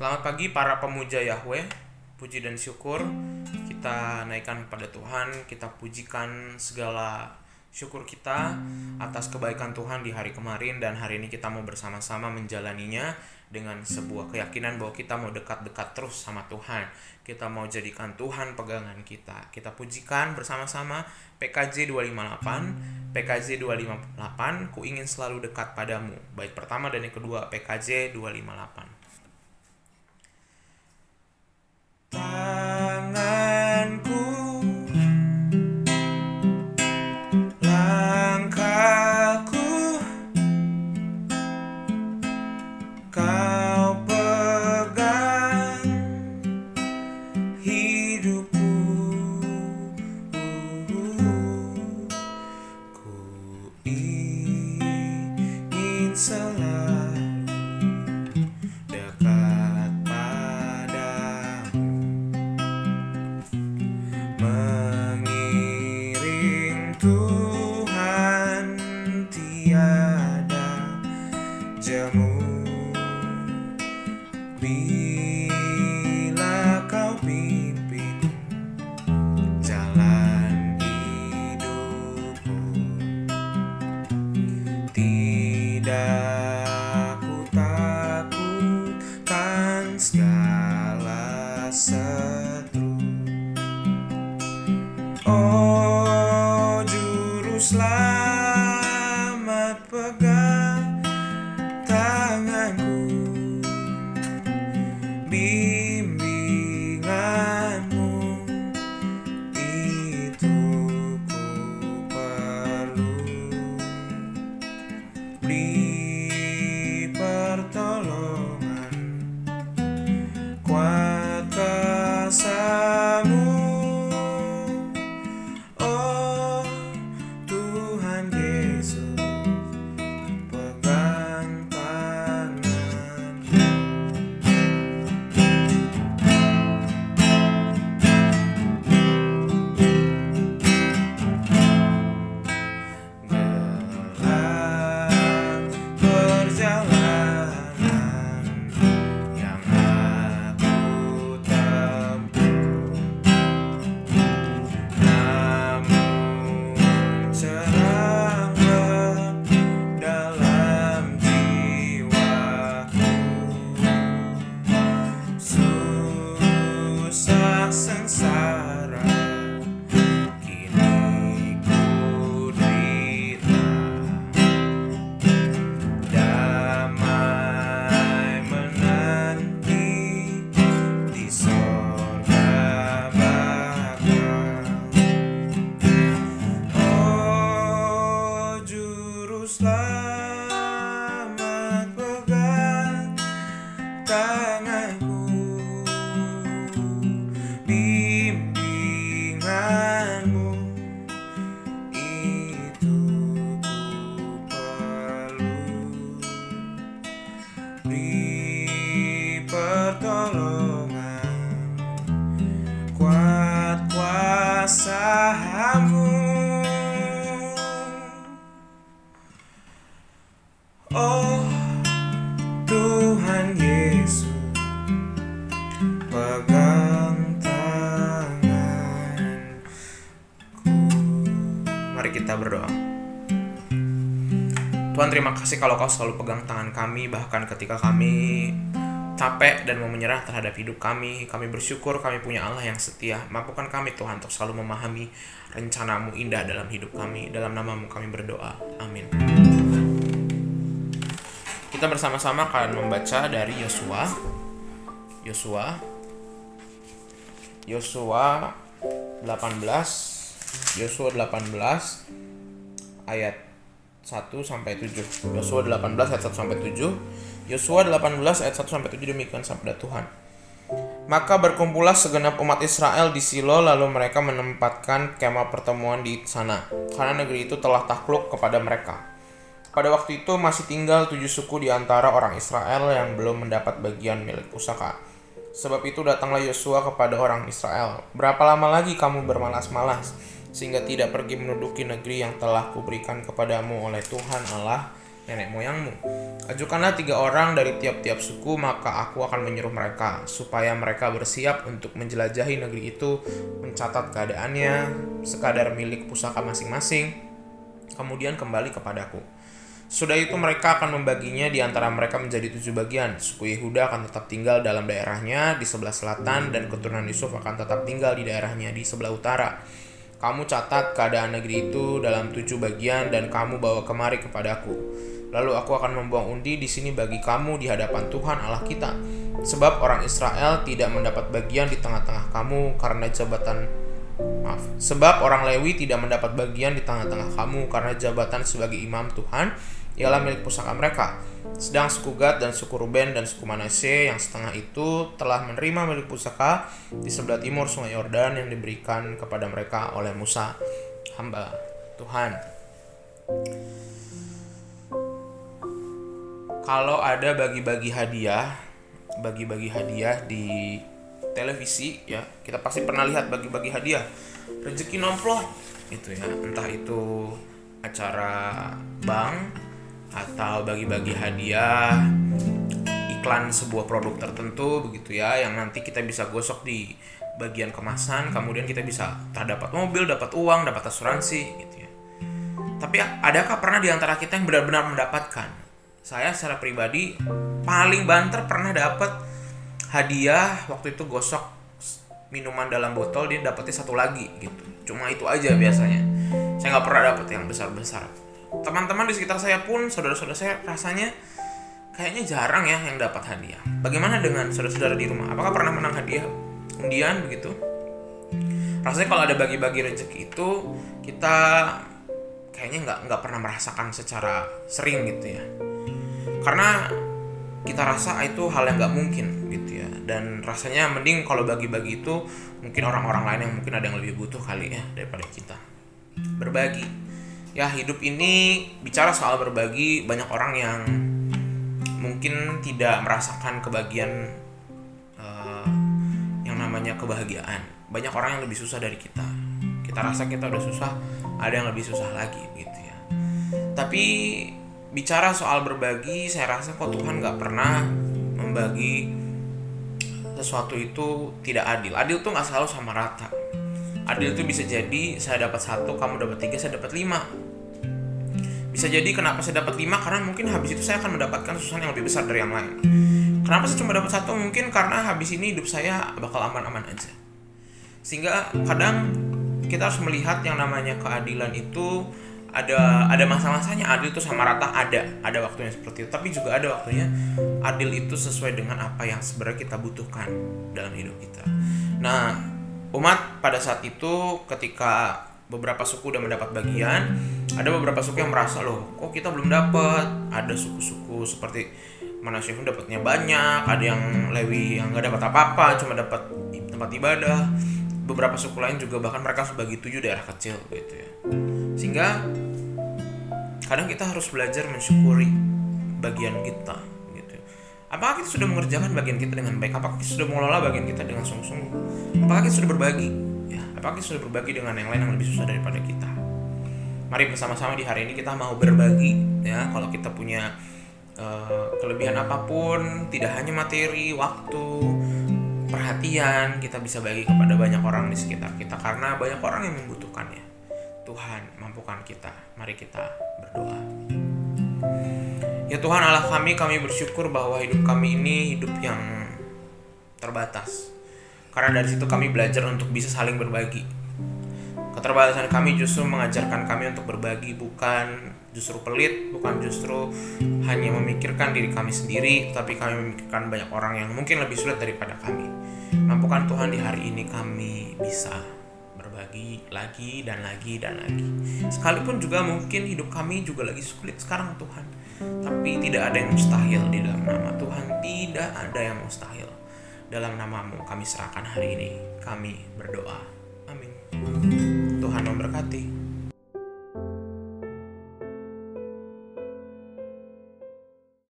Selamat pagi para pemuja Yahweh. Puji dan syukur kita naikkan kepada Tuhan, kita pujikan segala syukur kita atas kebaikan Tuhan di hari kemarin dan hari ini kita mau bersama-sama menjalaninya dengan sebuah keyakinan bahwa kita mau dekat-dekat terus sama Tuhan. Kita mau jadikan Tuhan pegangan kita. Kita pujikan bersama-sama PKJ 258, PKJ 258, ku ingin selalu dekat padamu. Baik pertama dan yang kedua PKJ 258. Tanganku. Langkahku Kau pegang Hidupku. Ku ingin selalu 节目。Tuhan terima kasih kalau kau selalu pegang tangan kami bahkan ketika kami capek dan mau menyerah terhadap hidup kami. Kami bersyukur kami punya Allah yang setia. Mampukan kami Tuhan untuk selalu memahami rencanamu indah dalam hidup kami. Dalam namamu kami berdoa. Amin. Kita bersama-sama akan membaca dari Yosua. Yosua. Yosua 18 Yosua 18 ayat 1 sampai 7. Yosua 18 ayat 1 sampai 7. Yosua 18 ayat 1 sampai 7 demikian sabda Tuhan. Maka berkumpullah segenap umat Israel di Silo lalu mereka menempatkan kemah pertemuan di sana karena negeri itu telah takluk kepada mereka. Pada waktu itu masih tinggal tujuh suku di antara orang Israel yang belum mendapat bagian milik pusaka. Sebab itu datanglah Yosua kepada orang Israel. Berapa lama lagi kamu bermalas-malas sehingga tidak pergi menduduki negeri yang telah kuberikan kepadamu oleh Tuhan Allah nenek moyangmu. Ajukanlah tiga orang dari tiap-tiap suku, maka aku akan menyuruh mereka, supaya mereka bersiap untuk menjelajahi negeri itu, mencatat keadaannya, sekadar milik pusaka masing-masing, kemudian kembali kepadaku. Sudah itu mereka akan membaginya di antara mereka menjadi tujuh bagian. Suku Yehuda akan tetap tinggal dalam daerahnya di sebelah selatan dan keturunan Yusuf akan tetap tinggal di daerahnya di sebelah utara. Kamu catat keadaan negeri itu dalam tujuh bagian dan kamu bawa kemari kepadaku. Lalu aku akan membuang undi di sini bagi kamu di hadapan Tuhan Allah kita. Sebab orang Israel tidak mendapat bagian di tengah-tengah kamu karena jabatan maaf. Sebab orang Lewi tidak mendapat bagian di tengah-tengah kamu karena jabatan sebagai imam Tuhan ialah milik pusaka mereka. Sedang suku Gad dan suku Ruben dan suku Manase yang setengah itu telah menerima milik pusaka di sebelah timur sungai Yordan yang diberikan kepada mereka oleh Musa, hamba Tuhan. Kalau ada bagi-bagi hadiah, bagi-bagi hadiah di televisi ya, kita pasti pernah lihat bagi-bagi hadiah. Rezeki nomplok itu ya, entah itu acara bank atau bagi-bagi hadiah iklan sebuah produk tertentu begitu ya yang nanti kita bisa gosok di bagian kemasan kemudian kita bisa terdapat mobil dapat uang dapat asuransi gitu ya. Tapi adakah pernah di antara kita yang benar-benar mendapatkan? Saya secara pribadi paling banter pernah dapat hadiah waktu itu gosok minuman dalam botol dia dapetnya satu lagi gitu. Cuma itu aja biasanya. Saya nggak pernah dapet yang besar-besar teman-teman di sekitar saya pun saudara-saudara saya rasanya kayaknya jarang ya yang dapat hadiah. Bagaimana dengan saudara-saudara di rumah? Apakah pernah menang hadiah undian begitu? Rasanya kalau ada bagi-bagi rezeki itu kita kayaknya nggak nggak pernah merasakan secara sering gitu ya. Karena kita rasa itu hal yang nggak mungkin gitu ya dan rasanya mending kalau bagi-bagi itu mungkin orang-orang lain yang mungkin ada yang lebih butuh kali ya daripada kita berbagi ya hidup ini bicara soal berbagi banyak orang yang mungkin tidak merasakan kebahagiaan uh, yang namanya kebahagiaan. Banyak orang yang lebih susah dari kita. Kita rasa kita udah susah ada yang lebih susah lagi gitu ya. Tapi bicara soal berbagi saya rasa kok Tuhan nggak pernah membagi sesuatu itu tidak adil. Adil tuh nggak selalu sama rata. Adil itu bisa jadi saya dapat satu kamu dapat tiga saya dapat lima bisa jadi kenapa saya dapat lima? Karena mungkin habis itu saya akan mendapatkan susunan yang lebih besar dari yang lain. Kenapa saya cuma dapat satu? Mungkin karena habis ini hidup saya bakal aman-aman aja. Sehingga kadang kita harus melihat yang namanya keadilan itu ada ada masa-masanya adil itu sama rata ada ada waktunya seperti itu. Tapi juga ada waktunya adil itu sesuai dengan apa yang sebenarnya kita butuhkan dalam hidup kita. Nah umat pada saat itu ketika beberapa suku udah mendapat bagian. Ada beberapa suku yang merasa loh kok kita belum dapat ada suku-suku seperti Manasye pun dapatnya banyak ada yang Lewi yang nggak dapat apa-apa cuma dapat tempat ibadah. Beberapa suku lain juga bahkan mereka sebagai tujuh daerah kecil gitu ya. Sehingga kadang kita harus belajar mensyukuri bagian kita gitu. Apakah kita sudah mengerjakan bagian kita dengan baik? Apakah kita sudah mengelola bagian kita dengan sungguh-sungguh? Apakah kita sudah berbagi apakah sudah berbagi dengan yang lain yang lebih susah daripada kita. Mari bersama-sama di hari ini kita mau berbagi ya. Kalau kita punya uh, kelebihan apa pun tidak hanya materi waktu perhatian kita bisa bagi kepada banyak orang di sekitar kita. Karena banyak orang yang membutuhkannya. Tuhan mampukan kita. Mari kita berdoa. Ya Tuhan Allah kami kami bersyukur bahwa hidup kami ini hidup yang terbatas karena dari situ kami belajar untuk bisa saling berbagi keterbatasan kami justru mengajarkan kami untuk berbagi bukan justru pelit, bukan justru hanya memikirkan diri kami sendiri, tapi kami memikirkan banyak orang yang mungkin lebih sulit daripada kami. Mampukan Tuhan di hari ini kami bisa berbagi lagi dan lagi dan lagi. Sekalipun juga mungkin hidup kami juga lagi sulit sekarang Tuhan. Tapi tidak ada yang mustahil di dalam nama Tuhan. Tidak ada yang mustahil. Dalam namamu kami serahkan hari ini. Kami berdoa. Amin.